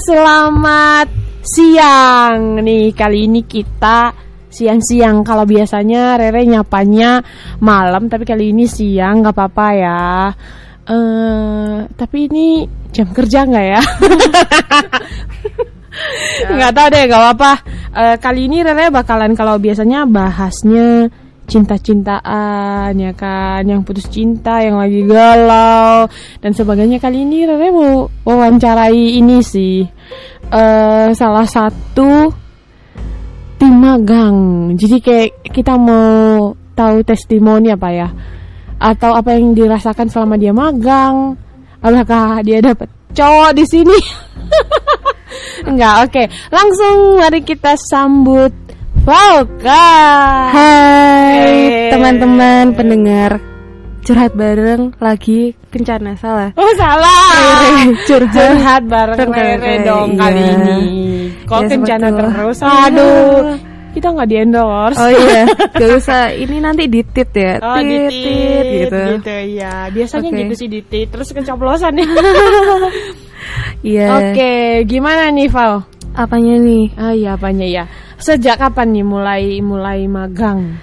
selamat siang nih. Kali ini kita siang-siang. Kalau biasanya Rere nyapanya malam, tapi kali ini siang nggak apa-apa ya. Eh, tapi ini jam kerja nggak ya? nggak tahu deh, nggak apa-apa. Eh, kali ini Rere bakalan kalau biasanya bahasnya cinta-cintaan ya kan? Yang putus cinta yang lagi galau dan sebagainya. Kali ini Rere mau wawancarai ini sih. Eh salah satu tim magang. Jadi kayak kita mau tahu testimoni apa ya? Atau apa yang dirasakan selama dia magang? Apakah dia dapat cowok di sini? Enggak oke. Langsung mari kita sambut Volka Hai Hey. teman-teman pendengar. Curhat bareng lagi kencana salah? Oh salah. Curhat. Curhat bareng Rere, dong iya. kali ini. Kok Ya, kencana terus? Iya. Aduh Kita nggak di endorse. Oh iya. Gak usah. Ini nanti ditit ya. Oh tit, ditit. tit, gitu. Gitu ya Biasanya Oke. gitu sih ditit. Terus keceplosan ya. Iya. Oke gimana nih Val? Apanya nih? Ah iya apanya ya? Sejak kapan nih mulai mulai magang?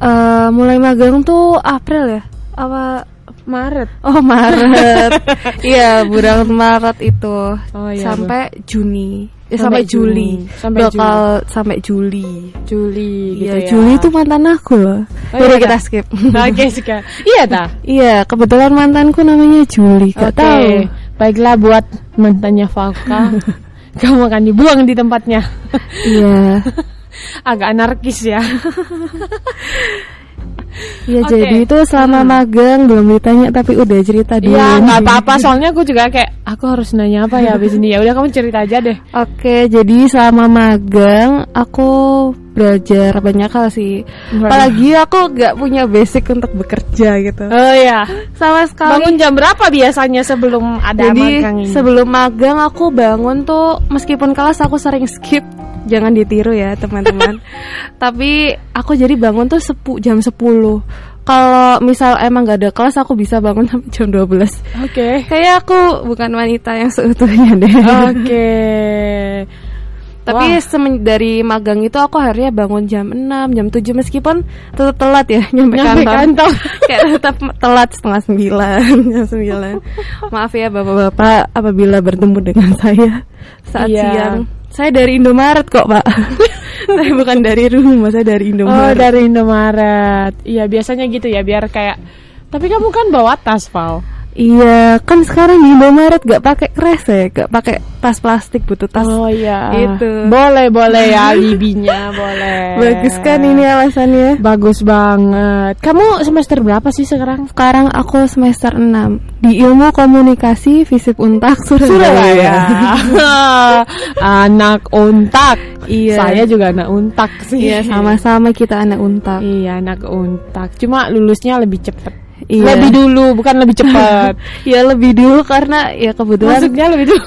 Eh, mulai magang tuh April ya? Apa Maret. Oh Maret. Iya bulan Maret itu. Oh, iya, Sampai Juni. Ya, Sampai Sampai, Juni. Juli. Sampai Bakal sampai Juli. Juli gitu Iya ya. Juli itu mantan aku loh. Oh, iya, kita skip. Oke sekarang Iya dah Iya kebetulan mantanku namanya Juli Gak Oke, tahu. baiklah buat mantannya Falka. Kamu akan dibuang di tempatnya. Iya Agak anarkis ya. Iya Oke. jadi itu selama magang belum ditanya tapi udah cerita dulu Iya, nggak apa-apa. Soalnya aku juga kayak aku harus nanya apa ya habis ini. Ya udah kamu cerita aja deh. Oke, jadi selama magang aku belajar banyak hal sih. Apalagi aku nggak punya basic untuk bekerja gitu. Oh ya. Sama sekali. Bangun jam berapa biasanya sebelum ada jadi magang ini? sebelum magang aku bangun tuh meskipun kelas aku sering skip. Jangan ditiru ya teman-teman. Tapi aku jadi bangun tuh sepu, jam 10 Kalau misal emang gak ada kelas aku bisa bangun sampai jam 12 Oke. Kayak aku bukan wanita yang seutuhnya deh. Oke. Tapi Wah. semen- dari magang itu aku akhirnya bangun jam 6, jam 7 meskipun tetap telat ya nyampe, Nyampe kantor. kantor. Kayak tetap telat setengah sembilan, jam sembilan. Maaf ya bapak-bapak apabila bertemu dengan saya saat Iya. siang. Saya dari Indomaret kok pak. Saya bukan dari rumah, saya dari Oh, Indomaret. dari Indomaret. Iya, biasanya gitu ya biar kayak tapi kamu kan bawa tas, Val. Iya, kan sekarang di Indomaret gak pakai kresek, gak pakai tas plastik, butuh tas. Oh iya. Itu. Boleh, boleh ya alibinya, boleh. Bagus kan ini alasannya? Bagus banget. Kamu semester berapa sih sekarang? Sekarang aku semester 6 di Ilmu Komunikasi Visip Untak Surabaya. Surabaya. anak untak. Iya. Saya juga anak untak sih. Iya, sama-sama kita anak Untak. Iya, anak untak. Cuma lulusnya lebih cepet. Iya. Lebih dulu, bukan lebih cepat. Ya lebih dulu karena ya kebetulan Maksudnya lebih dulu.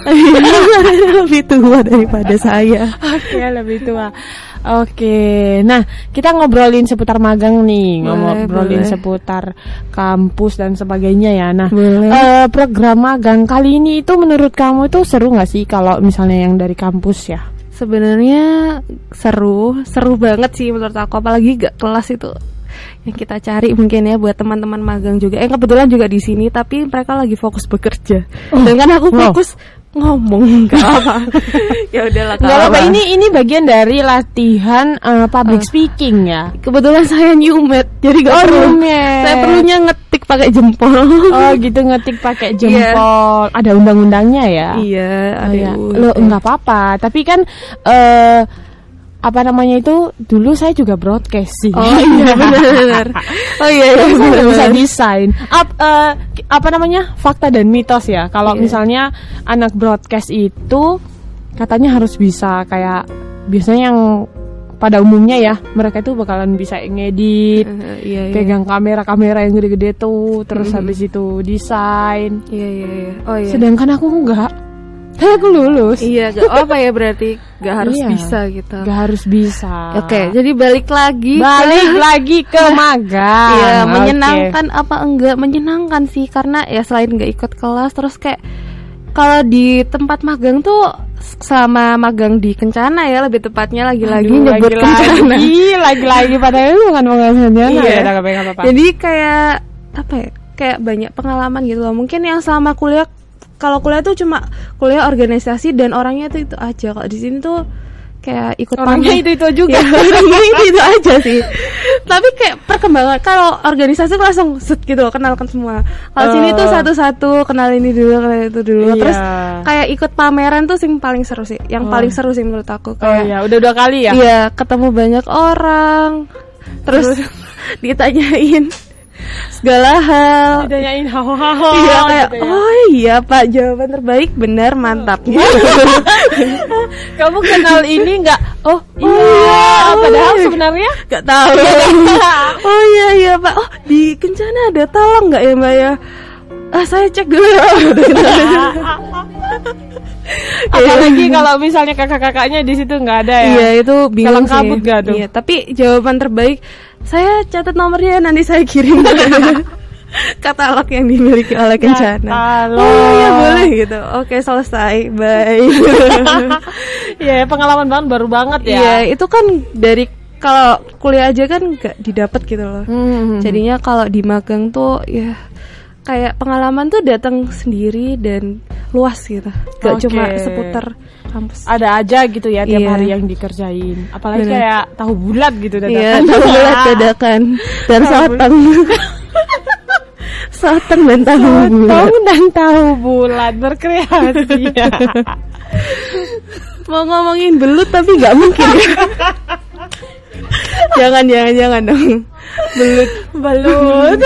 lebih tua daripada saya. Oke, lebih tua. Oke, nah kita ngobrolin seputar magang nih, Boleh, ngobrolin boleh. seputar kampus dan sebagainya ya. Nah, Boleh. eh, program magang kali ini itu menurut kamu itu seru nggak sih kalau misalnya yang dari kampus ya? Sebenarnya seru, seru banget sih menurut aku apalagi gak kelas itu yang kita cari mungkin ya buat teman-teman magang juga. Eh kebetulan juga di sini tapi mereka lagi fokus bekerja. Dan kan aku wow. fokus ngomong gak apa. ya udahlah Nggak apa-apa, ini ini bagian dari latihan eh, public Ah. speaking ya. kebetulan saya nyumet jadi gak Oh, perlu. nyumet. Saya perlunya ngetik pakai jempol. Oh gitu ngetik pakai jempol. Ada undang-undangnya ya? Iya, Oh, ada ya. UU. Lo nggak apa-apa, tapi kan eh apa namanya itu dulu saya juga broadcast sih. Oh iya benar. Oh iya iya saya bisa desain. Ap- eh, apa namanya fakta dan mitos ya. Kalau Iya. misalnya anak broadcast itu katanya harus bisa kayak biasanya yang pada umumnya ya mereka itu bakalan bisa ngedit, Eh, Iya iya. pegang kamera-kamera yang gede-gede tuh, terus Mhm. habis itu desain. Iya iya iya. Oh iya. Sedangkan aku enggak. Kayak aku lulus. Iya, gak apa ya berarti gak harus Iya. bisa gitu. Gak harus bisa. Oke, jadi balik lagi. ke- Balik lagi ke magang. Iya, Oke. menyenangkan apa enggak? Menyenangkan sih karena ya selain nggak ikut kelas terus kayak kalau di tempat magang tuh selama magang di Kencana ya lebih tepatnya lagi-lagi nyebut Kencana. lagi, lagi-lagi padahal itu bukan pengasahannya. Iya. Ya, nggak apa-apa. Jadi kayak apa ya? Kayak banyak pengalaman gitu loh. Mungkin yang selama kuliah kalau kuliah tuh cuma kuliah organisasi dan orangnya tuh itu aja. Kalau di sini tuh kayak ikut Orangnya pamer. itu-itu juga. Ya, orangnya itu, itu aja sih. Tapi kayak perkembangan kalau organisasi tuh langsung set gitu kenalkan semua. Kalau sini tuh Oh. satu-satu kenal ini dulu, kenal itu dulu. Iya. Terus kayak ikut pameran tuh sing paling seru sih. Yang Oh. paling seru sih menurut aku Oh kayak iya, udah dua kali ya. Iya, ketemu banyak orang. Terus ditanyain segala hal. Ditanyain hahaha. Iya kayak gitu ya. oh iya Pak jawaban terbaik benar mantap. Kamu kenal ini nggak? Oh iya. iya. Padahal Oh. sebenarnya Gak tahu. oh iya iya Pak. Oh di Kencana ada talang nggak ya Mbak ya? Ah saya cek dulu. apalagi kalau misalnya kakak-kakaknya di situ nggak ada ya. Iya itu bingung Kalang kabut sih. gak tuh? Iya tapi jawaban terbaik saya catat nomornya nanti saya kirim katalog yang dimiliki oleh Kencana. Katalog. Oh iya boleh gitu. Oke selesai. Bye. Iya, pengalaman banget baru banget ya. Iya itu kan dari kalau kuliah aja kan nggak didapat gitu loh. Hmm. Jadinya kalau di magang tuh ya kayak pengalaman tuh datang sendiri dan luas gitu. Gak Oke. cuma seputar kampus. ada aja gitu ya tiap Iya. hari yang dikerjain. Apalagi Bener. kayak tahu bulat gitu dadakan. Iya, tahu bulat dadakan dan Tahu sotong. sotong dan tahu bulat. Dan tahu bulat berkreasi. ya. Mau ngomongin belut tapi nggak mungkin. jangan jangan jangan dong. Belut. Belut.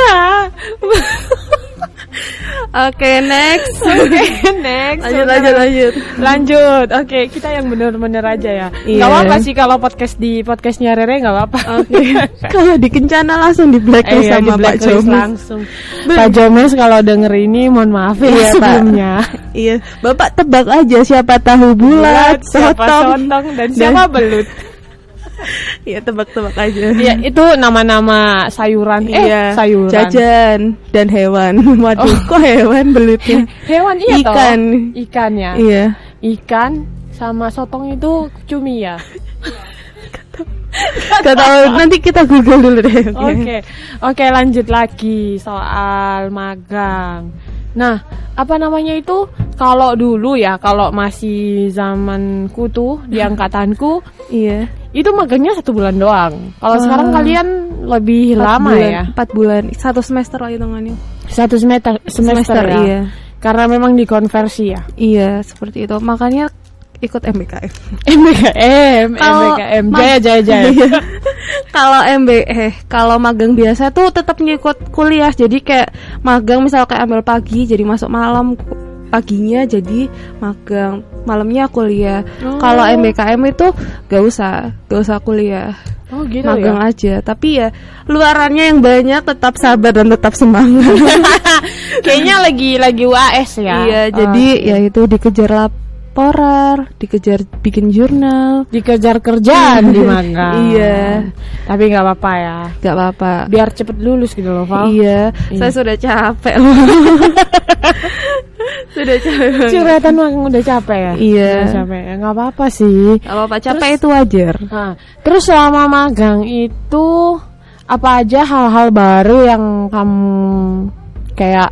Oke, next. Oke, next. Lanjut lanjut lanjut. Lanjut. Oke, kita yang bener-bener aja ya. Iya. Gak apa-apa sih kalau podcast di podcastnya Rere gak apa-apa. Oke. Kalau di Kencana langsung di blacklist iya, sama di Pak Jomis. langsung. Pak Jomes kalau denger ini mohon maaf ya Iya, Pak. sebelumnya. Iya, Bapak tebak aja siapa tahu bulat, siapa sotong, sotong dan siapa belut. Iya, tebak-tebak aja. Iya, itu nama-nama sayuran. Eh, Iya, sayuran. jajan dan hewan. Waduh, kok hewan belutnya? Hewan iya toh? Ikan. Ikan ya. iya. Ikan sama sotong itu cumi ya. Gak tahu, nanti kita google dulu deh. Oke, oke lanjut lagi soal magang. Nah, apa namanya itu? Kalau dulu ya, kalau masih zamanku tuh di angkatanku, Iya. itu magangnya satu bulan doang. Kalau Wah. sekarang kalian lebih Empat lama bulan, ya, Empat bulan, satu semester lah hitungannya. satu semester semester, ya. iya. Karena memang dikonversi ya. Iya, seperti itu. Makanya ikut MBKM. MBKM, Kalau MBKM, jaya jaya jaya. Iya. kalau MB eh kalau magang biasa tuh tetap ngikut kuliah. Jadi kayak magang misal kayak ambil pagi jadi masuk malam paginya jadi magang malamnya kuliah. Oh. Kalau MBKM itu gak usah, gak usah kuliah. Oh gitu magang ya. aja. Tapi ya luarannya yang banyak tetap sabar dan tetap semangat. Kayaknya lagi lagi UAS ya. Iya, jadi Oke. ya itu dikejar laporan, dikejar bikin jurnal. dikejar kerjaan di magang. Iya. Tapi nggak apa-apa ya. Gak apa-apa. Biar cepet lulus gitu loh, Val. Iya, Iya. saya sudah capek loh. sudah capek. Curhatan magang udah capek ya? Iya. Udah capek. Ya, nggak apa-apa sih. Gak apa-apa, capek itu wajar. Nah, terus selama magang itu apa aja hal-hal baru yang kamu kayak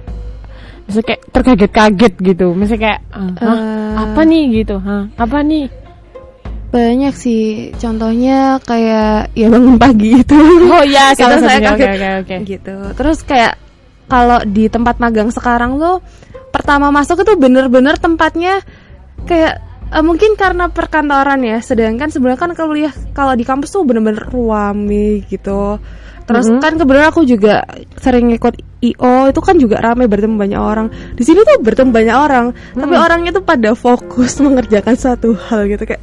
misalnya kayak terkaget-kaget gitu. Misalnya kayak Eh. apa nih gitu, Hah, apa nih? Banyak sih, contohnya kayak ya bangun pagi itu. Oh iya, salah saya kaget. oke, oke. Gitu. Terus kayak kalau di tempat magang sekarang tuh pertama masuk itu bener-bener tempatnya kayak eh, mungkin karena perkantoran ya, sedangkan sebenarnya kan kuliah kalau di kampus tuh bener-bener ruame gitu. Terus Mhm. kan kebetulan aku juga sering ikut IO itu kan juga rame bertemu banyak orang. Di sini tuh bertemu banyak orang, tapi Hmm. orangnya tuh pada fokus mengerjakan satu hal gitu kayak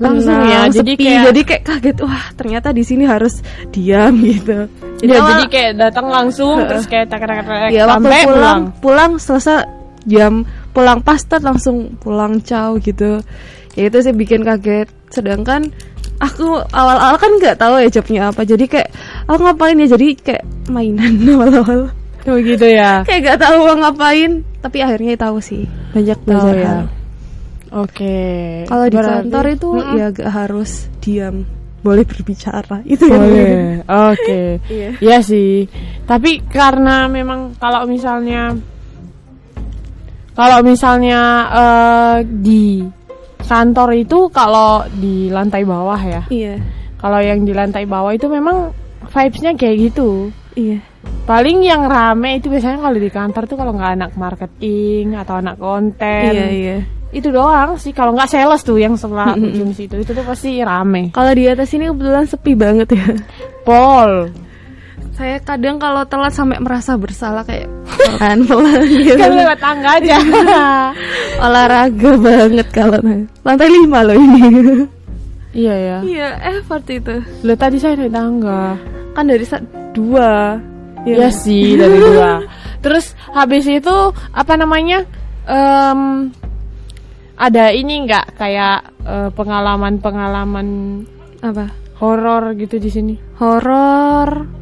Langsung ya, jadi sepi. kayak- jadi kayak kaget wah ternyata di sini harus diam gitu. Ya, awal- jadi kayak datang langsung terus kayak tak tak tak ya waktu sampai pulang, pulang. pulang selesai jam pulang pas tet langsung pulang caw gitu ya itu sih bikin kaget sedangkan aku awal-awal kan nggak tahu ya jobnya apa jadi kayak aku ngapain ya jadi kayak mainan awal-awal Tuh gitu ya. kayak nggak tahu mau ngapain tapi akhirnya tahu sih banyak Oh, belajar ya. hal. Oke. Kalau di Berarti- kantor itu Mm-mm. ya gak harus diam, boleh berbicara. Itu yang boleh. Oke. Iya. Iya sih. Tapi karena memang kalau misalnya kalau misalnya eh, di kantor itu kalau di lantai bawah ya. Iya, Kalau yang di lantai bawah itu memang vibes-nya kayak gitu. iya, Paling yang rame itu biasanya kalau di kantor tuh kalau nggak anak marketing atau anak konten. iya, iya. Itu doang sih kalau nggak sales tuh yang sebelah ujung situ. Itu tuh pasti rame. Kalau di atas ini kebetulan sepi banget ya. Pol. Saya kadang kalau telat sampai merasa bersalah kayak pelan-pelan gitu. Kan lewat tangga aja. Olahraga banget kalau lantai lima loh ini. iya ya. iya, effort itu. Lo tadi saya naik tangga. Kan dari sa- dua. Iya sih dari dua. Terus habis itu apa namanya? Em, ada ini nggak kayak eh, pengalaman-pengalaman Apa? horor gitu di sini? Horor.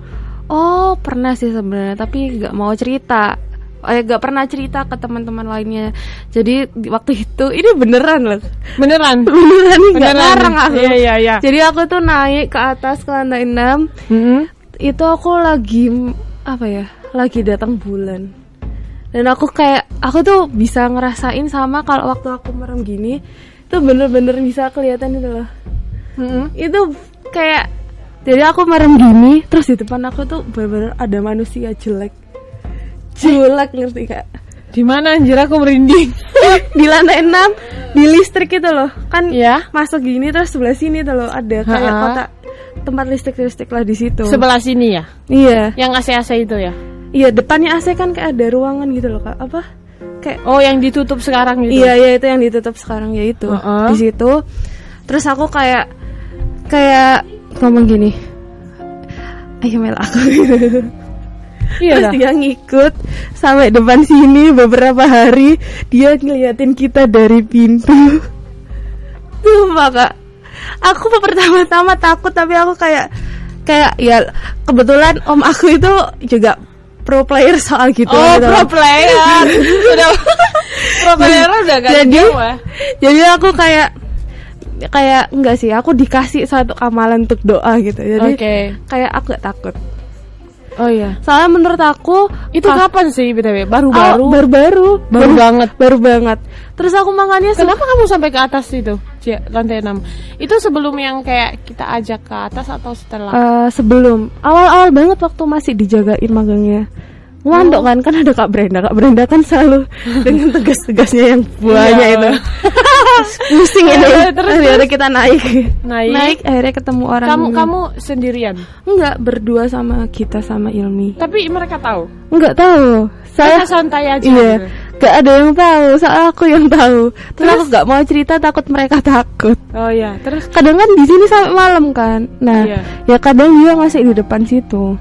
Oh, pernah sih sebenarnya, tapi nggak mau cerita. Eh, nggak pernah cerita ke teman-teman lainnya. Jadi di waktu itu ini beneran loh. Beneran? Beneran nih nggak Beneran? ngarang aku. Iya iya iya. Jadi aku tuh naik ke atas ke lantai 6 Mm-mm. Itu aku lagi Apa ya Lagi datang bulan Dan aku kayak Aku tuh bisa ngerasain sama Kalau waktu aku merem gini Itu bener-bener bisa kelihatan itu loh Mm-mm. Itu kayak Jadi aku merem gini Terus di depan aku tuh bener-bener ada manusia jelek Jelek ngerti kak Di mana anjir aku merinding? Di lantai 6 Di listrik itu loh Kan ya. masuk gini terus sebelah sini tuh loh Ada kayak Ha-ha. kotak tempat listrik-listrik lah di situ. Sebelah sini ya. Iya. Yang AC-AC itu ya. Iya, depannya AC kan kayak ada ruangan gitu loh, Kak. Apa? Kayak Oh, yang ditutup sekarang gitu. Iya, iya itu yang ditutup sekarang ya itu. Heeh. Di situ. Terus aku kayak kayak ngomong gini. Ayo mel aku gitu. Iya Terus dia ngikut sampai depan sini beberapa hari dia ngeliatin kita dari pintu. Sumpah kak, aku pertama-tama takut tapi aku kayak kayak ya kebetulan om aku itu juga pro player soal gitu. Oh, gitu. pro player. Udah pro player udah gak Jadi ya. jadi aku kayak kayak enggak sih aku dikasih satu amalan untuk doa gitu. Jadi Oke. kayak aku gak takut. Oh iya. Soalnya menurut aku Itu pas- kapan sih BTW? Oh, Baru-baru. baru-baru Baru banget. baru banget terus aku makannya Kenapa kamu sampai ke atas itu? Lantai 6. Itu sebelum yang kayak kita ajak ke atas atau setelah? Eh, sebelum awal-awal banget waktu masih dijagain magangnya Ngandok kan kan ada Kak Brenda Kak Brenda kan selalu dengan tegas-tegasnya yang buahnya Iya. itu pusing ini Eh, terus, akhirnya kita naik Naik. akhirnya ketemu orang kamu kamu sendirian. enggak berdua sama kita sama Ilmi Tapi mereka tahu. enggak tahu Saya saya santai aja. iya gitu. Gak ada yang tahu, soalnya aku yang tahu. Terus aku gak mau cerita takut mereka takut. Oh iya, terus kadang kan di sini sampai malam kan nah Iya. ya kadang dia masih di depan situ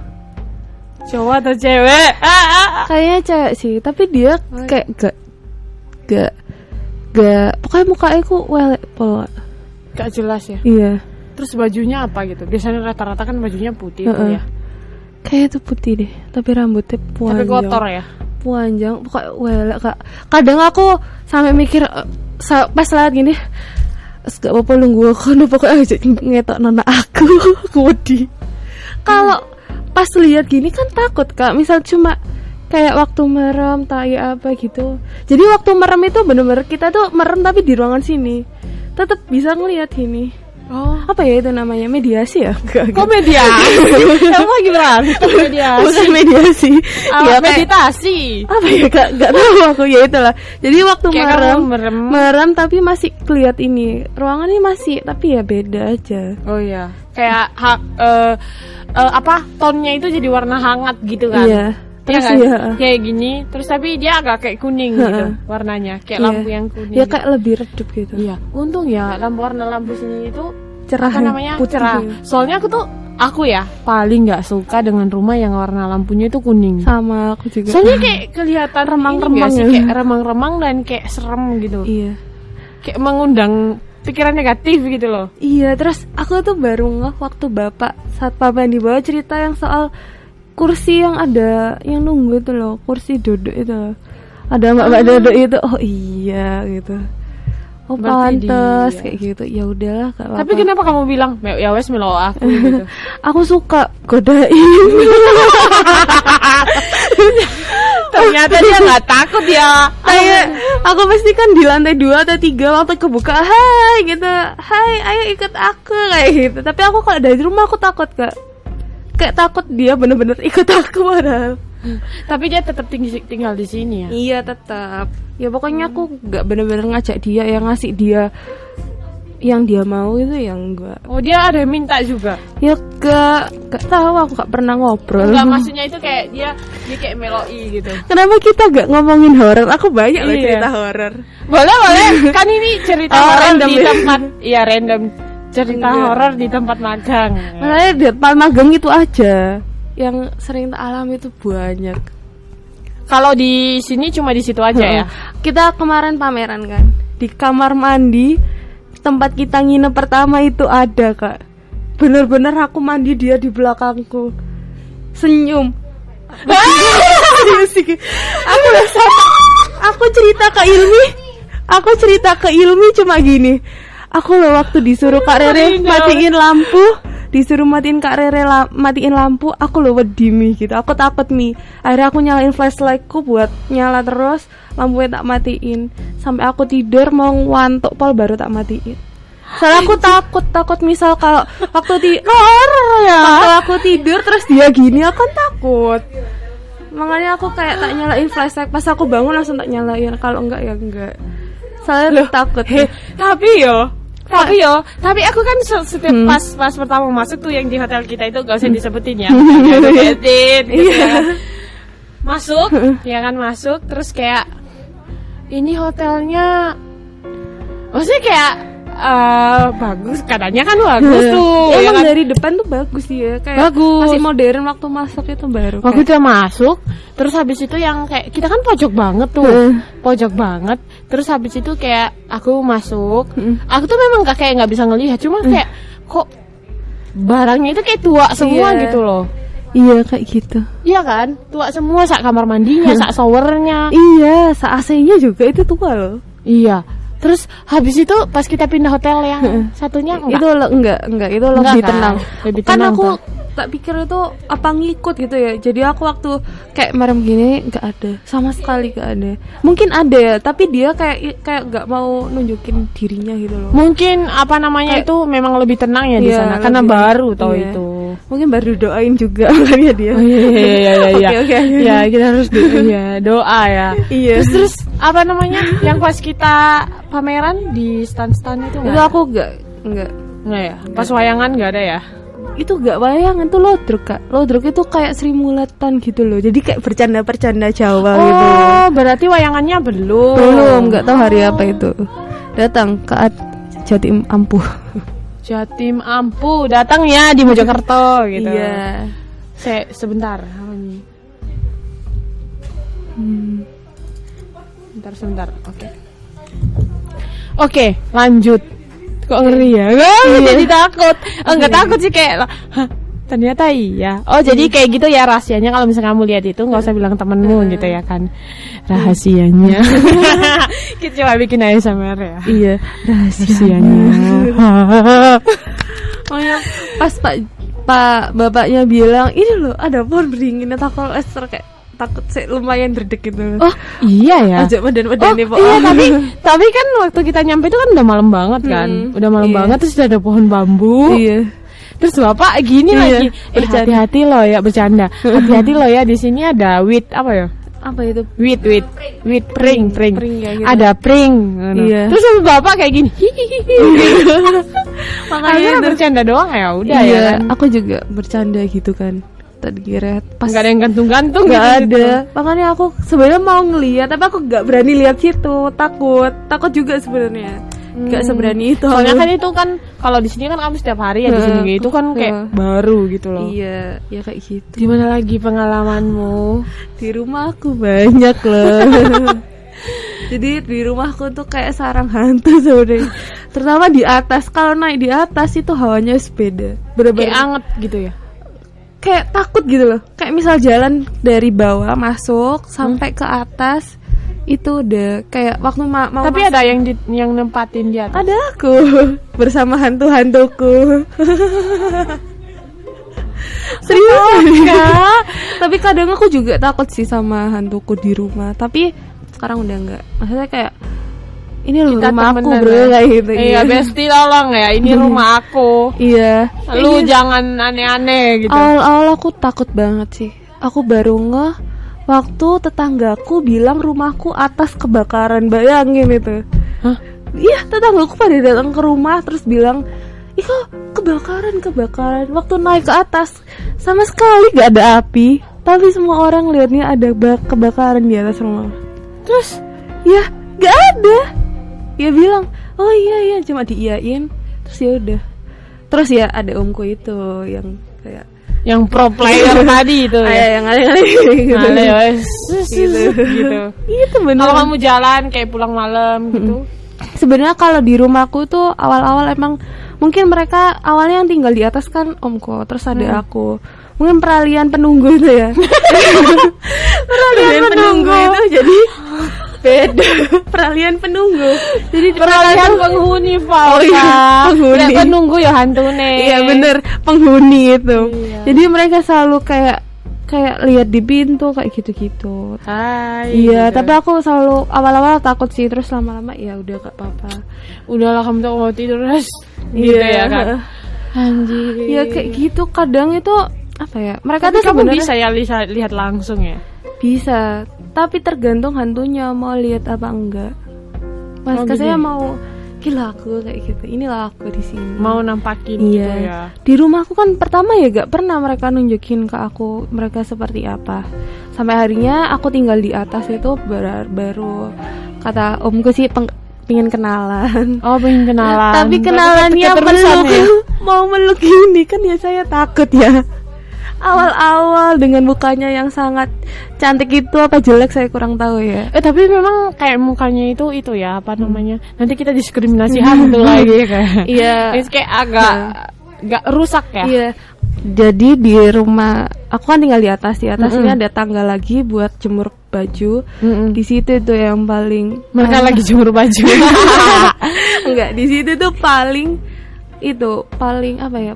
cowok atau cewek? Ah, ah, ah. kayaknya cewek sih tapi dia kayak gak gak gak pokoknya mukanya ku welek pol Gak jelas ya. iya Terus bajunya apa gitu? Biasanya rata-rata kan bajunya putih tuh Heeh. ya. kayak itu putih deh tapi rambutnya Tapi panjang kotor ya. panjang pokoknya welek kak kadang aku sampai mikir sa- pas lewat gini "Es, gak apa-apa nunggu aku nu pokoknya aja ngetok nona aku wedi kalau pas lihat gini kan takut kak. Misal cuma kayak waktu merem tai apa gitu. Jadi waktu merem itu bener-bener kita tuh merem tapi di ruangan sini. Tetap bisa ngelihat ini Oh. apa ya itu namanya? Mediasi ya? Gak, Kok mediasi? Kamu lagi berantem mediasi? bukan mediasi. Ah, Ya, kayak- meditasi. apa ya gak, gak tahu aku. Ya itulah. Jadi waktu Kayak merem merem. merem tapi masih keliat ini. Ruangan ini masih tapi ya beda aja. Oh iya. Kayak hak eh eh, apa? Tonnya itu jadi warna hangat gitu kan. iya Iya terus kan? ya Kayak gini, terus tapi dia agak kayak kuning gitu warnanya, kayak Iya. lampu yang kuning. ya gitu. kayak lebih redup gitu Iya, untung ya lampu warna lampu sini itu cerah apa namanya putih cerah. Soalnya aku tuh aku ya paling nggak suka dengan rumah yang warna lampunya itu kuning. sama aku juga Soalnya kayak kelihatan Remang-remang sih, ya. kayak remang-remang dan kayak serem gitu. iya Kayak mengundang pikiran negatif gitu loh. iya terus aku tuh baru ngeh waktu bapak saat papa yang dibawa cerita yang soal kursi yang ada yang nunggu itu loh kursi duduk itu ada mbak mbak dodo itu oh iya gitu oh Berarti pantes dia. kayak gitu ya udahlah gak Tapi apa-apa. kenapa kamu bilang "Me- ya wes melo aku gitu. aku suka godain Ternyata dia nggak takut ya. kayak aku pasti kan di lantai dua atau tiga waktu kebuka hai gitu. Hai ayo ikut aku kayak gitu. Tapi aku kalau dari rumah aku takut kak. Kayak takut dia bener-bener ikut aku padahal. Tapi dia tetap tinggal di sini ya. iya tetap. Ya pokoknya aku nggak bener-bener ngajak dia yang ngasih dia yang dia mau itu yang enggak Oh dia ada yang minta juga. ya gak gak tahu aku gak pernah ngobrol Enggak maksudnya itu kayak dia dia kayak meloi gitu. kenapa kita gak ngomongin horor aku banyak loh Iya. cerita horor Boleh boleh. Kan ini cerita Oh, horor random di tempat iya random cerita horor di tempat magang. Makanya di depan magang itu aja yang sering tak alami itu banyak Kalau di sini cuma di situ aja ya. kita kemarin pameran kan di kamar mandi tempat kita nginep pertama itu ada kak. Bener-bener aku mandi dia di belakangku. Senyum. Aku sama. Aku cerita ke Ilmi. Aku cerita ke Ilmi cuma gini. Aku loh waktu disuruh Kak Rere matiin lampu disuruh matiin Kak Rere la- matiin lampu aku loh wedi mi gitu. Aku takut mi. Akhirnya aku nyalain flashlightku buat nyala terus lampunya tak matiin. Sampai aku tidur mau ngantuk pol baru tak matiin. Soalnya aku takut takut misal kalau waktu di ya. kalau aku tidur terus dia gini aku kan takut. Makanya aku kayak tak nyalain flashlight. Pas aku bangun langsung tak nyalain. Kalau enggak ya enggak. Soalnya takut Heh, tapi yo tapi yo, tapi aku kan se- setiap Hmm. pas pas pertama masuk tuh yang di hotel kita itu gak usah disebutin ya, Gak usah disebutin, gitu Iya. ya. Masuk, ya kan masuk, terus kayak ini hotelnya, maksudnya kayak eh, bagus, katanya kan bagus tuh, ya emang kan? dari depan tuh bagus ya kayak Bagus. masih modern waktu masuk itu baru Waktu kayak- masuk, terus habis itu yang kayak kita kan pojok banget tuh, pojok banget. Terus habis itu kayak aku masuk, Heeh. aku tuh memang gak kayak nggak bisa ngelihat, cuma kayak kok barangnya itu kayak tua semua Iya. gitu loh. iya kayak gitu Iya kan, tua semua sak kamar mandinya, sak showernya. iya sa AC-nya juga itu tua loh iya. Terus habis itu pas kita pindah hotel yang satunya enggak. itu le- enggak enggak itu Enggak lebih kan? tenang Lebih kan tenang aku tuh. tak pikir itu apa ngikut gitu ya jadi aku waktu kayak merem gini nggak ada sama sekali nggak ada mungkin ada ya tapi dia kayak kayak nggak mau nunjukin dirinya gitu loh Mungkin apa namanya Kayak- itu memang lebih tenang ya di Iya, sana karena lebih- baru tau iya. itu. mungkin baru doain juga makanya dia Oh, iya iya iya iya. Oke, oke, oke. Ya kita harus doa ya, doa ya. Iya. Terus terus apa namanya? Yang pas kita pameran di stand-stand itu itu aku nggak nggak Enggak ya. Pas wayangan enggak ada ya? itu nggak bayangan tuh lodruk kak lodruk itu kayak Sri Mulatan gitu loh jadi kayak bercanda bercanda Jawa gitu Oh, berarti wayangannya belum. belum nggak tahu hari apa itu datang ke Jatim Ampuh Jatim Ampu datang ya di Mojokerto gitu. iya Se sebentar. apa? Hmm. Bentar sebentar. Oke. Oke, lanjut. Kok ngeri ya? Wah, jadi takut. Oh, enggak takut sih kayak "Hah, ternyata iya. Oh, jadi kayak gitu ya rahasianya kalau misalnya kamu lihat itu nggak usah bilang temenmu gitu ya kan. Rahasianya. Kita coba bikin ASMR ya. iya Rahasianya. Oh ya, pas pak pak bapaknya bilang ini loh ada pohon beringin tak kalau Esther kayak takut sih lumayan berdek gitu Oh, iya ya. ajak badan Oh badan nih iya tapi tapi kan waktu kita nyampe itu kan udah malam banget kan, Hmm, udah malam iya. banget terus udah ada pohon bambu. iya Terus bapak gini Iya, lagi, eh hati-hati loh ya bercanda, hati-hati loh ya di sini ada wit apa ya? apa itu Wit wit wit pring pring, Pring, gitu. ada pring. Iya. Terus sama bapak kayak gini, makanya bercanda doang ya udah iya ya kan. aku juga bercanda gitu kan tadi kira pas Gak ada yang gantung-gantung nggak gitu, ada. Makanya aku sebenarnya mau ngeliat tapi aku nggak berani lihat situ. Takut. Takut juga sebenarnya. Nggak seberani itu. Soalnya kan itu kan kalau di sini kan kamu setiap hari ya di sini itu kan kayak baru gitu loh. iya ya kayak gitu. Di mana lagi pengalamanmu? di rumah aku banyak loh. Jadi di rumahku tuh kayak sarang hantu sebenarnya. Terutama di atas. Kalau naik di atas itu hawanya sepeda. Kayak bener-bener anget gitu ya. Kayak takut gitu loh kayak misal jalan dari bawah masuk sampai ke atas itu udah kayak waktu ma mau Tapi mas- ada yang di, yang nempatin di atas. ada aku bersama hantu-hantuku. Serius enggak? Tapi kadang aku juga takut sih sama hantuku di rumah. Tapi sekarang udah enggak. Maksudnya kayak ini loh Kita rumah aku bro ya. kayak gitu. Iya, Besti tolong ya. Ini rumah aku. Iya. Lu jangan aneh-aneh gitu. Awal-awal aku takut banget sih. Aku baru ngeh waktu tetanggaku bilang rumahku atas kebakaran. Bayangin itu. Hah? Iya, tetanggaku pada datang ke rumah terus bilang, "Ih, kok kebakaran, kebakaran." Waktu naik ke atas, sama sekali gak ada api, tapi semua orang lihatnya ada ba- kebakaran di atas rumah. Terus Ya, gak ada. Dia bilang, "Oh iya iya, cuma diiyain." Terus ya udah. Terus ya ada omku itu yang kayak yang pro player tadi itu ya. yang aneh-aneh gitu. Ale, wes. Gitu. gitu. Itu bener. Kalau kamu jalan kayak pulang malam gitu. Sebenarnya kalau di rumahku tuh awal-awal emang mungkin mereka awalnya yang tinggal di atas kan omku, terus ada aku. Mungkin peralihan penunggu itu ya. peralihan penunggu itu jadi beda. peralihan penunggu. Jadi Peralihan penghuni Pak. Oh iya, penghuni. Lek penunggu ya hantune. Iya bener penghuni itu. Iya. Jadi mereka selalu kayak kayak lihat di pintu kayak gitu-gitu. Hai. Iya, gitu. tapi aku selalu awal-awal takut sih, terus lama-lama ya udah gak apa-apa. udahlah kamu tuh mau tidur. Gitu Iya. ya kan. Anjir. Ya kayak gitu kadang itu apa ya? Mereka Tapi tuh kamu sebenarnya bisa ya lihat langsung ya. Bisa, tapi tergantung hantunya mau lihat apa enggak. Mas Oh, saya gitu. mau gila aku kayak gitu. Inilah aku di sini. Mau nampakin Iya. gitu ya. Di rumahku kan pertama ya gak pernah mereka nunjukin ke aku mereka seperti apa. Sampai harinya aku tinggal di atas itu bar- baru kata omku sih peng- pengen kenalan. Oh, pengen kenalan. Tapi kenalannya meluk ya. mau meluk gini kan ya saya takut ya. Awal-awal dengan mukanya yang sangat cantik itu apa jelek saya kurang tahu ya. Eh tapi memang kayak mukanya itu itu ya apa namanya? Nanti kita diskriminasi hantu lagi kan. Iya. Ini kayak agak agak rusak ya. Iya. Jadi di rumah aku kan tinggal di atas di atas ini ada tangga lagi buat jemur baju. Mm-mm. Di situ itu yang paling Mereka lagi jemur baju. enggak di situ tuh paling itu paling apa ya?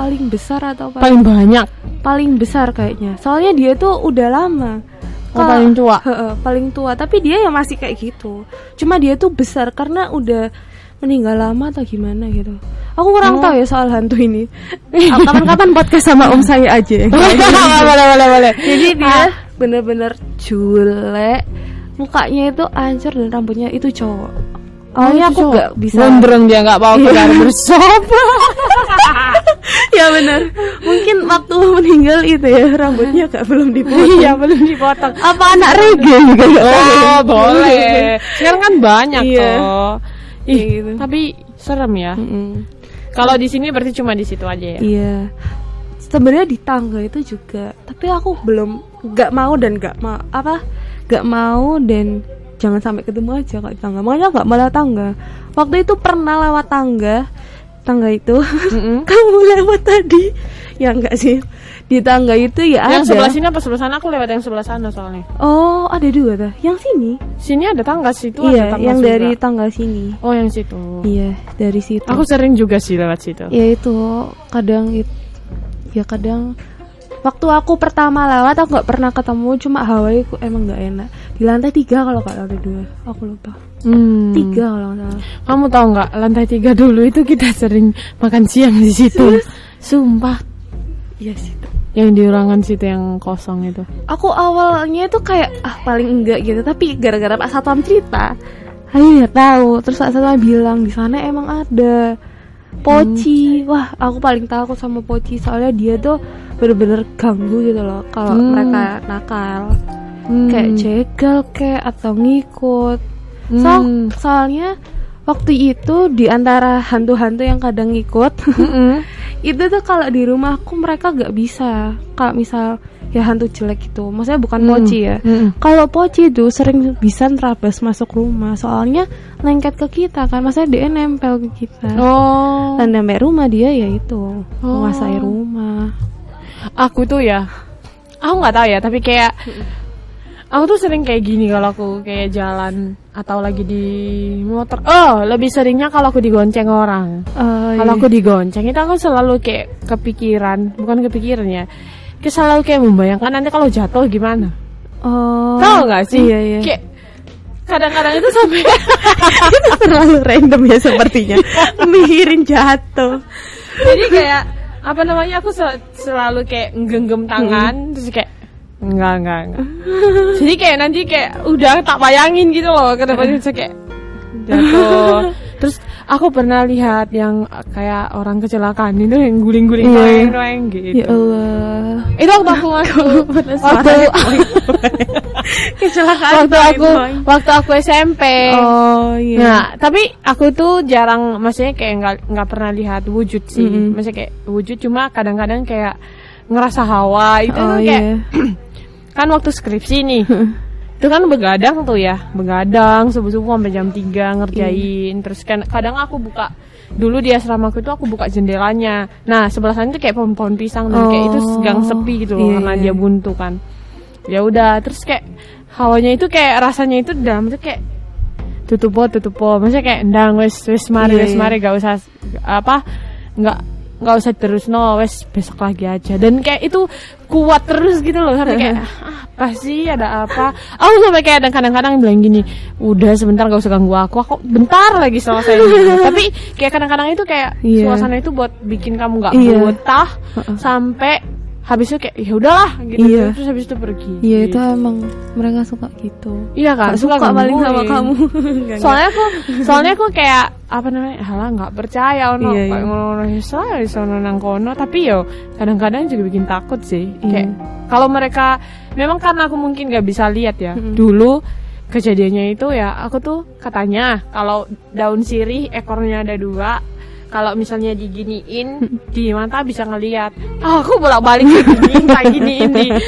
Paling besar atau paling Paling banyak. paling besar kayaknya. Soalnya dia tuh udah lama. Oh, paling tua. Heeh, paling tua. Tapi dia ya masih kayak gitu. Cuma dia tuh besar karena udah meninggal lama atau gimana gitu. Aku kurang Oh. tahu ya soal hantu ini. Ah, Kapan-kapan podcast sama om saya aja. boleh boleh boleh. Jadi dia bener-bener julek. Mukanya itu hancur dan rambutnya itu cowok. Awalnya aku nggak bisa. Gondrong dia nggak mau keluar bersop. Ya benar. Mungkin waktu meninggal itu ya rambutnya gak belum dipotong. Iya belum dipotong. Apa anak reggae juga tahu. Oh boleh. Sekarang kan banyak Iya. kok. Ih, gitu. tapi serem ya. Mm-mm. Kalau di sini berarti cuma di situ aja ya. Iya. Sebenarnya di tangga itu juga, tapi aku belum nggak mau dan nggak mau apa nggak mau dan jangan sampai ketemu aja kak di tangga. Makanya nggak malah tangga. Waktu itu pernah lewat tangga, tangga itu Mm-mm. kamu lewat tadi, ya enggak sih di tangga itu ya Yang ada. sebelah sini apa sebelah sana? Aku lewat yang sebelah sana soalnya. Oh ada dua tuh. Yang sini? Sini ada tangga situ iya, ada tangga yang juga. dari tangga sini. Oh yang situ. Iya dari situ. Aku sering juga sih lewat situ. ya itu kadang it, ya kadang waktu aku pertama lewat aku nggak pernah ketemu cuma Hawaii ku emang nggak enak di lantai tiga kalau nggak lantai dua aku lupa Hmm. tiga kalau nggak salah Kamu tahu nggak lantai tiga dulu itu kita sering makan siang di situ. Sumpah. iya sih Yang di ruangan situ yang kosong itu. aku awalnya itu kayak ah paling enggak gitu tapi gara-gara Pak Satpam cerita akhirnya tahu terus Pak Satpam bilang di sana emang ada Poci, wah aku paling takut sama Poci soalnya dia tuh bener-bener ganggu gitu loh kalau Hmm. mereka nakal. Hmm. kayak jegal kayak atau ngikut. So- Hmm. soalnya waktu itu di antara hantu-hantu yang kadang ngikut, Mm-mm. itu tuh kalau di rumahku mereka nggak bisa. Kalau misal ya hantu jelek itu, maksudnya bukan Hmm. poci ya. Mm-mm. Kalau poci itu sering bisa nerabas masuk rumah, soalnya lengket ke kita kan, maksudnya dia nempel ke kita. Oh. Dan rumah dia ya itu menguasai rumah. Aku tuh ya. Aku nggak tahu ya, tapi kayak Aku tuh sering kayak gini kalau aku kayak jalan atau lagi di motor. Oh, lebih seringnya kalau aku digonceng orang. Oh, Kalau iya. aku digonceng itu aku selalu kayak kepikiran, bukan kepikiran ya. Kayak selalu kayak membayangkan nanti kalau jatuh gimana. Oh. Tahu nggak sih? Iya, iya. Kayak kadang-kadang itu sampai itu terlalu random ya sepertinya. Mikirin jatuh. jadi kayak apa namanya aku sel- selalu kayak nggenggam tangan terus kayak enggak enggak enggak. jadi kayak nanti kayak udah tak bayangin gitu loh ke depannya terus kayak jatuh. Terus aku pernah lihat yang kayak orang kecelakaan itu yang guling-guling Iya. noeng-noeng gitu. Ya Allah. Itu waktu aku masuk waktu Kecelakaan. waktu aku waktu aku SMP. Oh iya. Nah, tapi aku tuh jarang, maksudnya kayak nggak nggak pernah lihat wujud sih. Mm-mm. Maksudnya kayak wujud cuma kadang-kadang kayak ngerasa hawa itu oh tuh kayak iya. kan waktu skripsi nih. itu kan begadang tuh ya, begadang subuh-subuh sampai jam 3 ngerjain. Terus kan kadang aku buka dulu di asramaku itu aku buka jendelanya. Nah, sebelah sana tuh kayak pohon-pohon pisang dan kayak itu Oh, gang sepi gitu loh iya, karena iya. dia buntu kan. Ya udah, terus kayak hawanya itu kayak rasanya itu dalam itu kayak tutup po tutup po maksudnya kayak ndang wes wes mari Iya, wes iya. mari gak usah apa nggak nggak usah terus no wes besok lagi aja dan kayak itu kuat terus gitu loh sampai kayak "Ah, apa sih ada apa aku sampai kayak kadang-kadang bilang gini udah sebentar gak usah ganggu aku aku bentar lagi selesai ini." tapi kayak kadang-kadang itu kayak Iya. suasana itu buat bikin kamu nggak Iya. betah sampai habis itu kayak ya udahlah gitu Iya. terus habis itu pergi Iya itu Gitu. emang mereka suka gitu. iya kan Gak suka paling sama kamu. soalnya aku soalnya aku kayak apa namanya halah nggak percaya ono Iya, iya. ngono saya sono nang kono tapi yo kadang-kadang juga bikin takut sih Iya. kayak kalau mereka memang karena aku mungkin nggak bisa lihat ya Mm-mm. dulu kejadiannya itu ya aku tuh katanya kalau daun sirih ekornya ada dua kalau misalnya diginiin di mata bisa ngelihat ah, aku bolak balik giniin di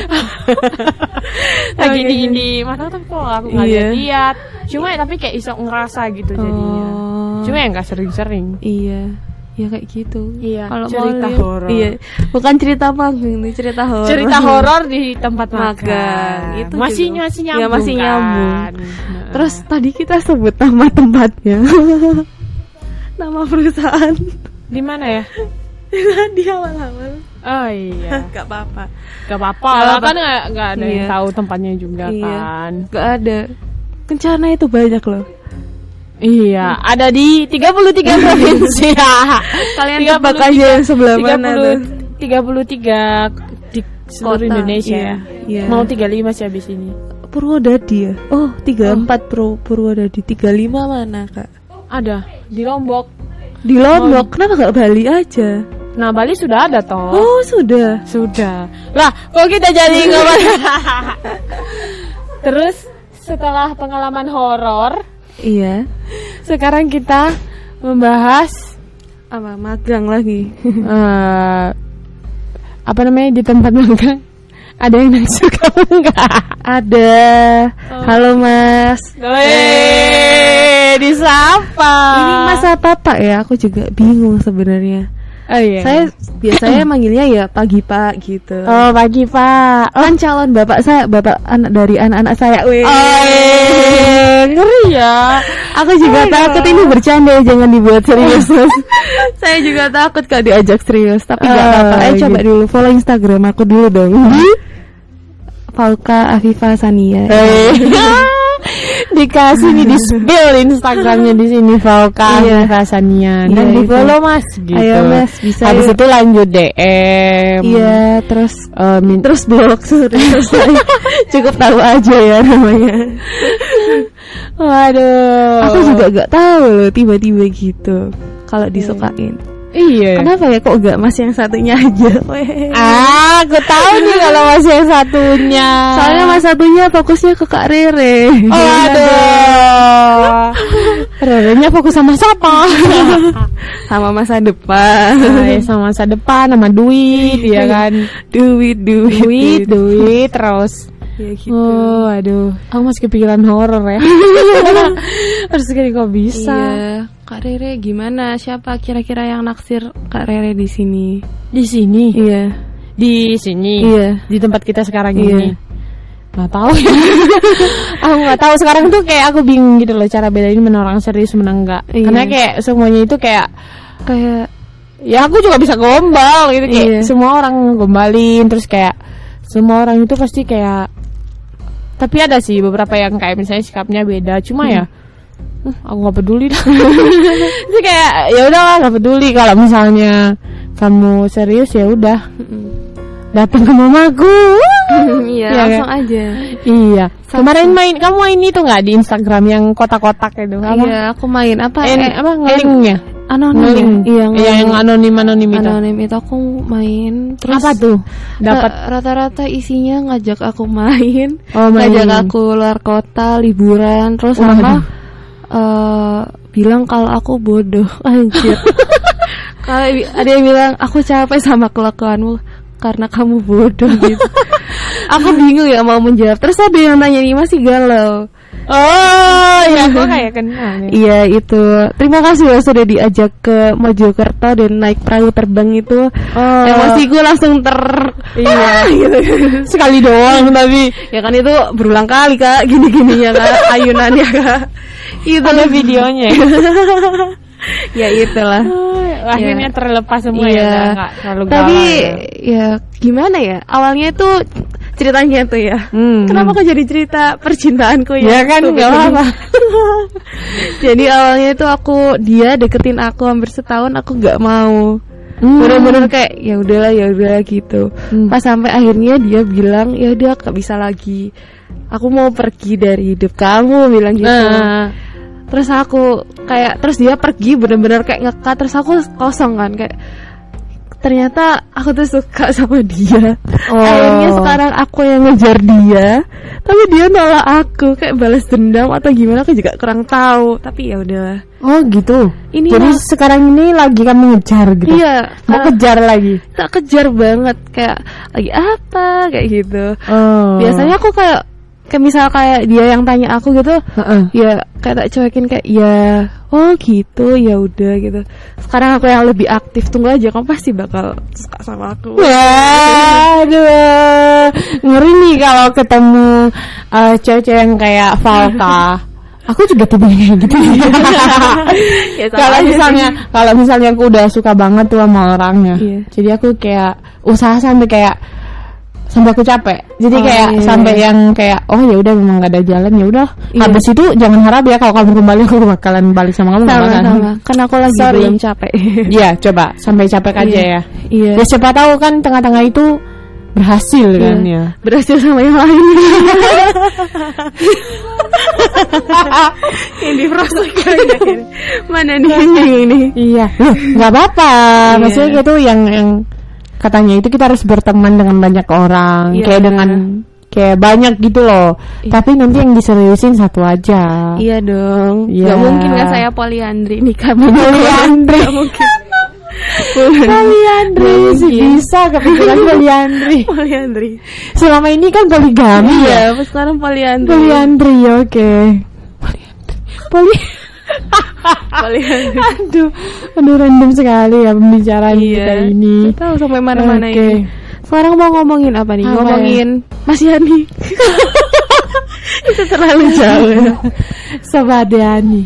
tak Oh, giniin gitu. di mata tapi kok aku nggak Iya. lihat cuma ya tapi kayak iso ngerasa gitu jadinya Oh. cuma ya nggak sering-sering Iya. Ya kayak gitu. Iya, Kalau cerita mau horor. Iya. Bukan cerita panggung nih, cerita horor. cerita horor di tempat makan. Itu masih juga. masih Iya, nyambung masih kan? nyambung. Nah. Terus tadi kita sebut nama tempatnya. Nama perusahaan. di mana ya di awal-awal. oh iya Gak apa-apa. gak apa-apa lah kan nggak ada yang Iya. tahu tempatnya juga Iya. kan Gak ada. Kencana itu banyak loh. iya ada di 33 provinsi Kalian 33 tebak aja yang sebelah mana tuh. 33 di seluruh Kota, Indonesia iya, iya. mau 35 sih habis ini Purwodadi ya? Oh, 34 Pro Purwodadi. 35 mana, Kak? Ada di Lombok Di Lombok. Kenapa gak Bali aja? nah Bali sudah ada toh Oh, sudah. Sudah. Lah, kok kita jadi ngomong? Terus setelah pengalaman horor, Iya. sekarang kita membahas Apa magang lagi? eh apa namanya di tempat magang. Ada yang nafsu kamu enggak? ada. Halo, Mas. Weh, disapa. Ini Mas apa Pak ya? Aku juga bingung sebenarnya. Oh iya. Saya biasanya manggilnya ya pagi Pak gitu. Oh, pagi, Pak. Kan calon bapak saya, bapak anak dari anak-anak saya. Weh. Oh, eh, ngeri ya. Aku juga Oh my takut ini bercanda jangan dibuat serius. saya juga takut kalau diajak serius, tapi nggak Oh, apa-apa. Ayo coba gitu. dulu follow Instagram aku dulu dong. Falka Afifa Sania. Eh. Dikasih nih di spill Instagramnya di sini Valka Iya. Rasania Iya, dan di follow mas gitu. Ayo, Mas, bisa Habis yuk. itu lanjut DM. Iya, terus Eh, min- terus blog. Cukup tahu aja ya namanya. Waduh. Aku juga gak tahu loh tiba-tiba gitu. Kalau disukain. Iya. Kenapa ya kok gak mas yang satunya aja? Weh. Ah, aku tahu nih kalau masih yang satunya. Soalnya mas satunya fokusnya ke Kak Rere. Oh, aduh. Rerenya fokus sama siapa? Sama masa depan. Ay, sama masa depan, sama duit, ya kan? duit, duit, Duit, duit, terus. Ya gitu. Oh, aduh, aku masih kepikiran horor ya. Terus sekali kok bisa Iya. Kak Rere gimana? Siapa kira-kira yang naksir Kak Rere di sini? di sini, Iya. di sini, Iya. di tempat kita sekarang Iya. ini. nggak tahu ya aku nggak tahu sekarang tuh kayak aku bingung gitu loh cara bedain mana orang serius mana enggak Iya. karena kayak semuanya itu kayak kayak ya aku juga bisa gombal gitu kayak Iya. semua orang gombalin terus kayak semua orang itu pasti kayak tapi ada sih beberapa yang kayak misalnya sikapnya beda cuma ya "Hmm, aku nggak peduli dah. Jadi kayak ya udah lah nggak peduli. Kalau misalnya kamu serius ya udah. Datang ke mamaku. Iya Iya, langsung aja. Iya. Kemarin main kamu main itu nggak di Instagram yang kotak-kotak itu? Apa? Iya aku main. Apa? Eh, eh, apa ngelingnya anonim. Ngeling ya? iya Iya, yang anonim anonim itu. Anonim itu aku main. Terus apa tuh? Dapat? Ra- rata-rata isinya ngajak aku main, Oh, main. ngajak aku luar kota liburan terus Waduh. sama eh, bilang kalau aku bodoh anjir. Kalau ada yang bilang aku capek sama kelakuanmu karena kamu bodoh gitu. Aku bingung ya mau menjawab. Terus ada yang nanya nih masih galau Oh, ya aku kayak kenal. nih. Iya itu Terima kasih ya sudah diajak ke Mojokerto Dan naik perahu terbang itu Oh. Emosiku langsung ter Iya. gitu. Sekali doang tapi Ya kan itu berulang kali kak Gini-gininya kak Ayunannya kak Itu ada videonya. ya. Ya itulah Akhirnya terlepas semua Iya. ya, nggak terlalu Tapi galau ya. ya gimana ya Awalnya itu ceritanya tuh ya. Hmm, Kenapa kok jadi cerita percintaanku Ya? Ya kan, nggak apa-apa. Jadi awalnya itu aku Dia deketin aku hampir setahun Aku nggak mau. Hmm. bener-bener kayak ya udahlah ya udahlah gitu. Hmm. pas sampai akhirnya dia bilang ya udah gak bisa lagi. Aku mau pergi dari hidup kamu bilang gitu. Nah, terus aku kayak terus dia pergi bener-bener kayak ngekat terus aku kosong kan kayak ternyata aku tuh suka sama dia Oh. akhirnya sekarang aku yang ngejar dia tapi dia nolak aku kayak balas dendam atau gimana aku juga kurang tahu tapi ya udah oh gitu. Ini Jadi mah- sekarang ini lagi kamu ngejar gitu. iya Mau tak- kejar lagi. tak kejar banget kayak lagi apa kayak gitu Oh. biasanya aku kayak kayak misal kayak dia yang tanya aku gitu Heeh. ya kayak tak cuekin kayak ya oh gitu ya udah gitu sekarang aku yang lebih aktif tunggu aja kamu pasti bakal suka sama aku Waduh, ngeri nih kalau ketemu uh, cewek-cewek yang kayak Valka. Aku juga tipe kayak gitu. Ya, kalau misalnya, kalau misalnya aku udah suka banget tuh sama orangnya, Iya. jadi aku kayak usaha sampai kayak sampai aku capek. Jadi Oh, kayak iya. sampai yang kayak oh ya udah memang gak ada jalan ya udah. Iya. Habis itu jangan harap ya kalau kamu kembali aku bakalan balik sama kamu sama sama kan aku lagi Sorry. belum capek Iya, coba sampai capek aja Iya. ya. iya Ya siapa tahu kan tengah-tengah itu berhasil kan ya. berhasil sama yang lain yang diproseskan mana nih yang ini Iya, nggak apa-apa. Iya. Maksudnya gitu yang yang katanya itu kita harus berteman dengan banyak orang, Iya. kayak dengan kayak banyak gitu loh. Iya. Tapi nanti yang diseriusin satu aja. Iya dong. Iya. Gak mungkin kan saya poliandri nih kamu Poliandri. Gak mungkin. Poliandri sih bisa kepikiran poliandri. poliandri. Selama ini kan poligami ya. Iya, sekarang poliandri. Poliandri, oke. Poliandri. Poli. Poliandri. aduh, aduh random sekali ya pembicaraan Iya. kita ini. Tahu sampai mana-mana Oke. ini. Sekarang mau ngomongin apa nih? Apa ya? ngomongin Mas Yani. Itu terlalu jauh. Sobat Yani.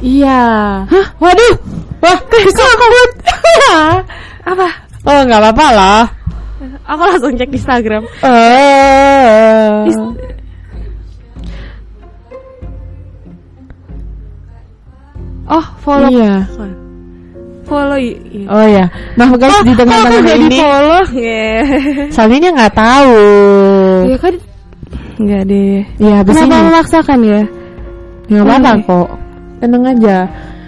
Iya. Hah? Waduh. Wah, kesambut. apa? oh, nggak apa-apa lah. Aku langsung cek Instagram. Eh. Is- Oh, follow. Iya. Follow i- iya. Oh ya. Maaf guys di tengah-tengah nggak ini. follow? Yeah. Dia nggak tahu. Ya kan Enggak deh. Iya, Kenapa memaksakan ya? Nggak apa-apa kok. Tenang aja.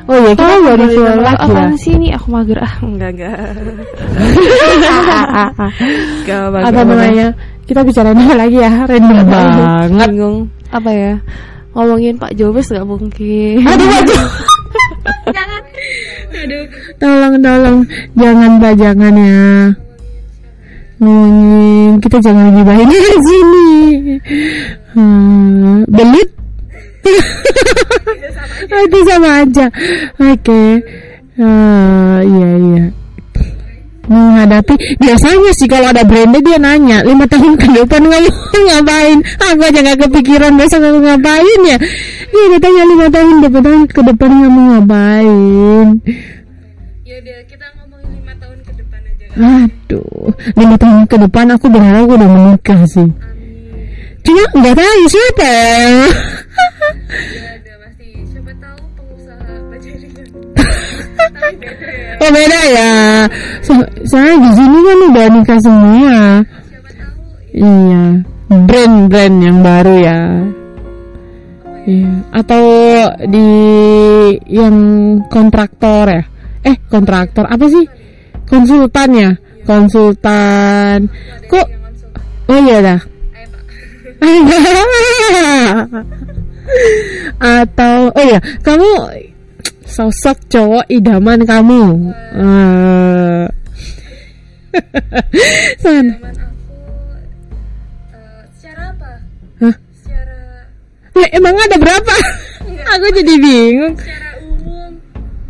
Oh iya, kita Oh, nggak di follow lagi ya. apaan sih ini? Aku mager ah. Enggak, enggak. Enggak Apa namanya? Kita bicarain apa lagi ya? Random banget. Bingung. Apa ya? Ngomongin Pak Jobes gak mungkin. Aduh, aduh. Tolong, tolong. Jangan, Pak, jangan ya. Ngomongin, kita jangan gibahin di sini. Hmm, belit? Ah, Itu sama aja. Oke. Eh, iya, iya. Menghadapi biasanya sih kalau ada brandnya dia nanya lima tahun ke depan kamu ngapain aku aja nggak kepikiran besok aku ngapain ya dia udah tanya lima tahun depan ke depan kamu ngapain Ya udah kita ngomongin lima tahun ke depan aja. aduh lima tahun ke depan aku berharap aku udah menikah sih cuma nggak tahu siapa ya. Udah pasti. Siapa tahu pengusaha ya. oh beda ya soalnya di sini kan udah nikah semua Iya, brand-brand yang baru ya. Iya, atau di yang kontraktor ya. Eh, kontraktor apa sih? Konsultan ya, konsultan. Kok oh iya dah. Atau oh iya, kamu sosok cowok idaman kamu. Eh. San. Zaman aku eh, secara apa? Hah? Secara Eh, emang ada berapa? Aku jadi bingung. secara umum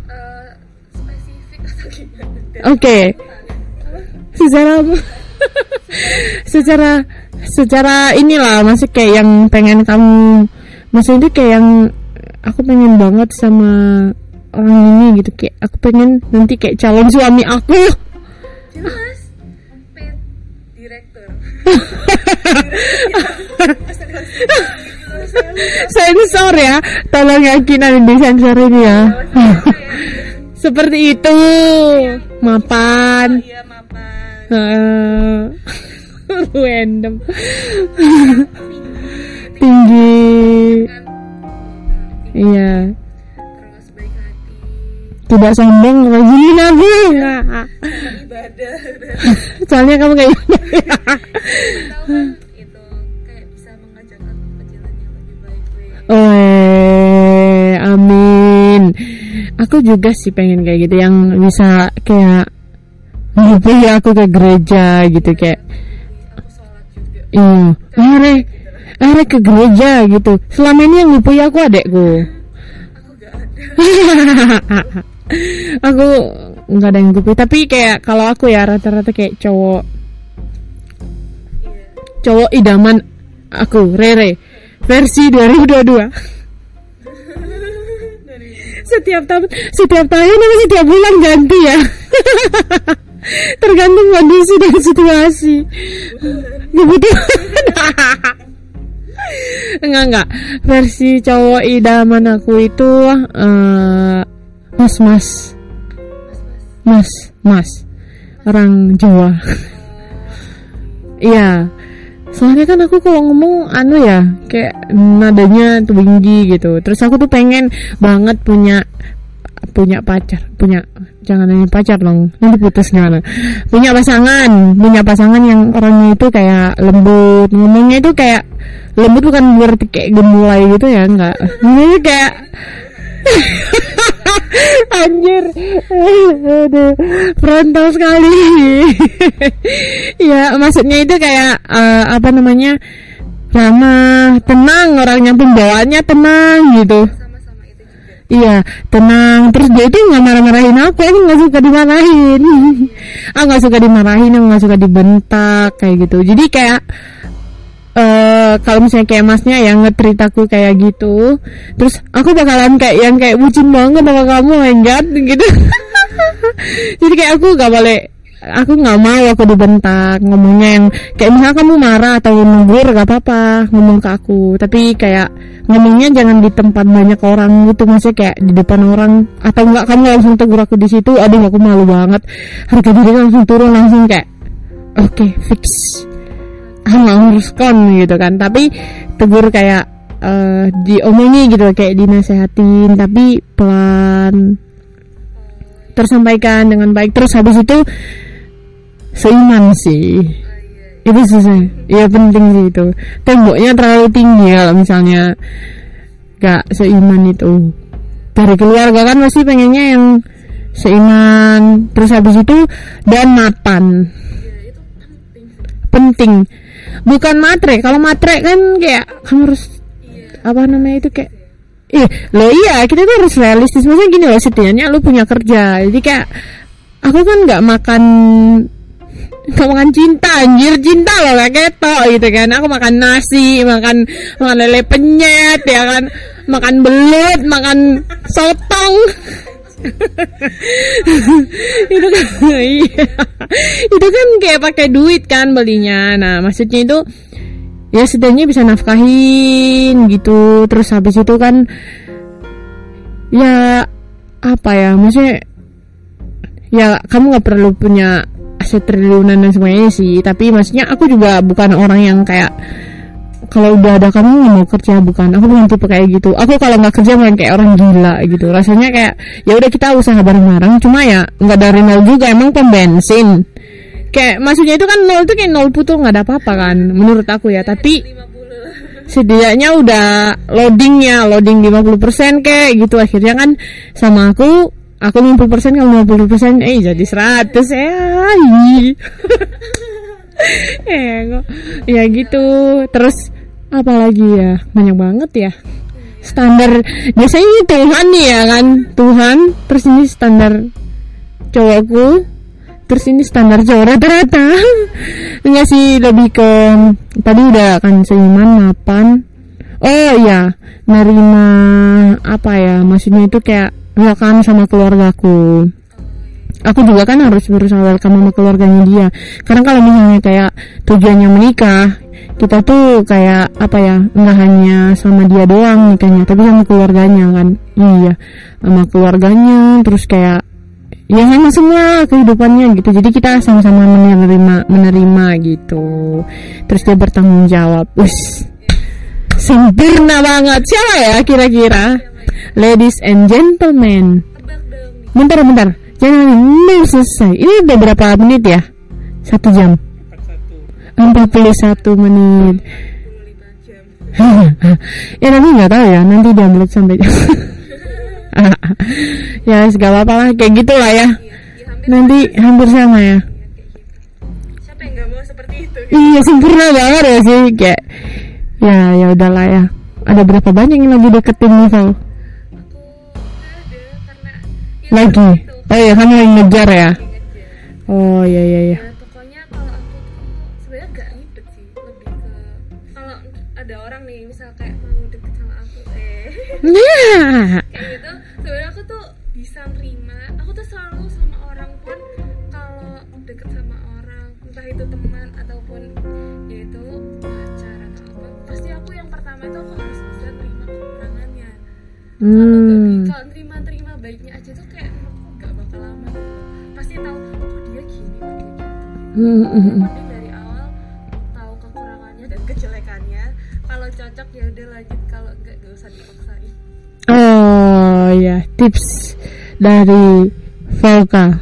eh, spesifik atau gimana? Dan Oke. Secara secara secara inilah masih kayak yang pengen kamu maksudnya kayak yang aku pengen banget sama orang ini gitu kayak aku pengen nanti kayak calon suami aku jelas. sensor ya tolong yakinan di sensor ini ya. Seperti itu mapan. Iya random. Tinggi. Iya tidak sombong rajin aku Nggak. ibadah. soalnya kamu kayak kayak. Wei. oh amin aku juga sih pengen kayak gitu yang bisa kayak ngupih aku ke gereja gitu kayak juga. iya are are ke gereja gitu selama ini yang ngupih aku adekku Aku gak ada. aku nggak ada yang ngupih tapi kayak kalau aku ya rata-rata kayak cowok. Cowok idaman aku Rere. Versi 2022 setiap tahun setiap tahun atau setiap bulan ganti ya. Tergantung kondisi dan situasi. Kebutuhan enggak enggak. Versi cowok idaman aku itu eh, mas mas. Mas mas. Orang Jawa. Iya. Soalnya kan aku kalau ngomong anu ya kayak nadanya tinggi gitu. Terus aku tuh pengen banget punya punya pacar. Punya jangan hanya pacar dong. Nanti putus gimana? Punya pasangan. Punya pasangan yang orangnya itu kayak lembut. Ngomongnya itu kayak lembut bukan berarti kayak gemulai gitu ya enggak. Ini kayak Anjir. Aduh Frontal sekali. Ya maksudnya itu kayak eh, Apa namanya Ramah Tenang orangnya pembawaannya tenang gitu. Iya tenang. Terus dia itu nggak marah-marahin aku Aku nggak suka dimarahin. Aku nggak suka dimarahin Aku nggak suka dibentak Kayak gitu. Jadi kayak eh kalau misalnya kayak masnya yang nge-treat aku kayak gitu terus aku bakalan kayak yang kayak bucin banget sama kamu enggak gitu. Jadi kayak aku gak boleh aku nggak mau aku dibentak ngomongnya yang kayak misalnya kamu marah atau negur gak apa-apa ngomong ke aku. Tapi kayak ngomongnya jangan di tempat banyak orang gitu maksudnya kayak di depan orang. Atau enggak kamu langsung tegur aku di situ aduh aku malu banget. Harga diri langsung turun langsung kayak oke fix nggak ngerespon gitu kan. Tapi tegur kayak eh diomongi gitu kayak dinasehatin tapi pelan tersampaikan dengan baik. Terus habis itu seiman sih. Itu susah. Ya penting sih itu. Temboknya terlalu tinggi kalau misalnya gak seiman itu. Dari keluarga kan pasti pengennya yang seiman. Terus habis itu dan mapan. Penting bukan matre kalau matre kan kayak kamu harus apa namanya itu kayak Ih, lo iya kita tuh harus realistis. Maksudnya gini loh setidaknya lu punya kerja. Jadi kayak aku kan nggak makan nggak makan cinta anjir. Cinta loh kayak keto gitu kan. Aku makan nasi makan makan lele penyet ya kan. Makan belut makan sotong itu kan iya. Itu kan kayak pakai duit kan belinya. Nah maksudnya itu ya setidaknya bisa nafkahin gitu. Terus habis itu kan ya apa ya maksudnya ya kamu nggak perlu punya aset triliunan dan semuanya sih. Tapi maksudnya aku juga bukan orang yang kayak kalau udah ada kamu nggak mau kerja bukan? Aku bukan tipe kayak gitu. Aku kalau nggak kerja main kayak orang gila gitu. Rasanya kayak ya udah kita usaha bareng-bareng. Cuma ya nggak dari nol juga. Emang pom bensin. Kayak maksudnya itu kan nol tuh kayak nol putu nggak ada apa-apa kan menurut aku ya. Tapi setidaknya udah loadingnya loading 50% kayak gitu. Akhirnya kan sama aku aku 50% kamu 50% eh jadi 100 eh kok ya gitu. Terus apa lagi ya? Banyak banget ya. Standar biasanya ini Tuhan nih ya kan? Tuhan terus ini standar cowokku terus ini standar cowok rata-rata enggak sih lebih ke tadi udah kan seiman mapan. Oh iya nerima apa ya? Maksudnya itu kayak welcome sama keluargaku aku juga kan harus berusaha welcome sama keluarganya dia. Karena kalau misalnya kayak tujuannya menikah kita tuh kayak apa ya nggak hanya sama dia doang nikahnya tapi sama keluarganya kan. Iya sama keluarganya terus kayak ya sama semua kehidupannya gitu. Jadi kita sama-sama menerima menerima gitu. Terus dia bertanggung jawab. Us sempurna banget. Siapa ya kira-kira? Ladies and gentlemen. Bentar bentar jangan belum selesai. Ini udah berapa menit ya? Satu jam. 41 menit. Ya tapi nggak tahu ya nanti diambil sampai jam. Ya segala apa lah kayak gitulah ya. Nanti hampir sama ya. Siapa yang nggak mau seperti itu? iya sempurna banget ya sih kayak. Ya ya udahlah ya. Ada berapa banyak yang lagi deketin ya lagi oh iya kamu lagi ngejar ya? Oh iya iya iya. Nah, pokoknya kalau aku tuh sebenarnya gak ribet sih, lebih ke kalau ada orang nih misal kayak mau deket sama aku eh. Nah, kayak gitu sebenarnya aku tuh bisa nerima. Aku tuh selalu sama orang pun kalau deket sama orang entah itu teman ataupun yaitu pacar atau apa pasti aku yang pertama itu aku harus bisa nerima kekurangannya. Hmm. kalau Hmm, mending dari awal tahu kekurangannya dan kejelekannya kalau cocok ya udah lanjut kalau enggak gak usah dipaksain Oh ya tips dari Volka.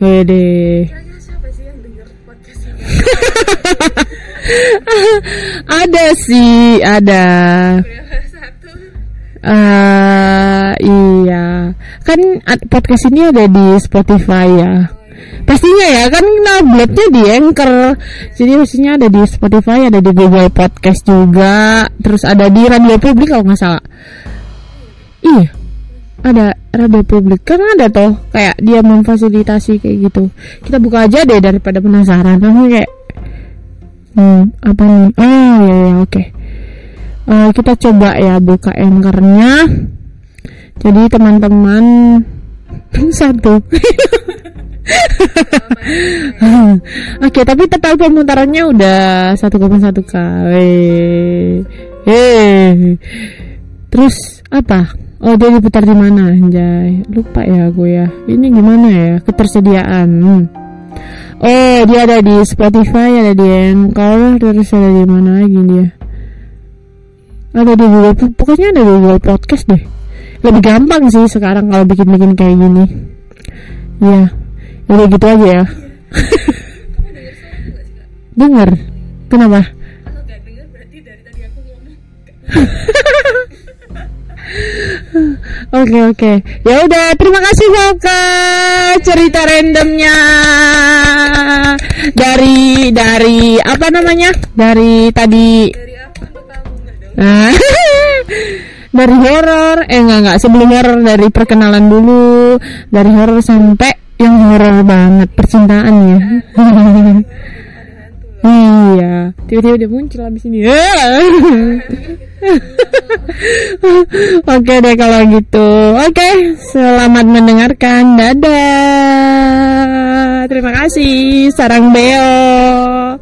Wede. kira-kira siapa sih yang denger podcast ini ada sih, ada. Eh iya. Kan podcast ini ada di Spotify ya. Pastinya ya kan uploadnya di Anchor. Jadi maksudnya ada di Spotify, ada di Google Podcast juga, terus ada di Radio Publik kalau nggak salah. Iya. Ada radio publik kan ada toh kayak dia memfasilitasi kayak gitu. Kita buka aja deh daripada penasaran. Kamu kayak hmm, apa nih? Oh iya iya oke. Eh, kita coba ya buka anchornya. Jadi teman-teman satu. Oke, tapi total pemutarannya udah 1,1 k. Eh. Terus apa? Oh, dia diputar di mana, anjay? Lupa ya gue ya. Ini gimana ya? Ketersediaan. Hmm. Oh, dia ada di Spotify, ada di Anchor, terus ada di mana lagi dia? Ada di Google, pokoknya ada di Google Podcast deh. Lebih gampang sih sekarang kalau bikin-bikin kayak gini. Iya, udah gitu aja ya. Dengar? Kenapa? Oke oke. Ya udah, terima kasih Volka cerita randomnya dari dari apa namanya? Dari tadi dari Ah, dari horor eh enggak enggak sebelum horor dari perkenalan dulu dari horor sampai yang horor banget percintaan ya. Iya. Tiba-tiba dia muncul abis ini. Oke deh kalau gitu. Oke selamat mendengarkan. Dadah. Terima kasih. Sarang beo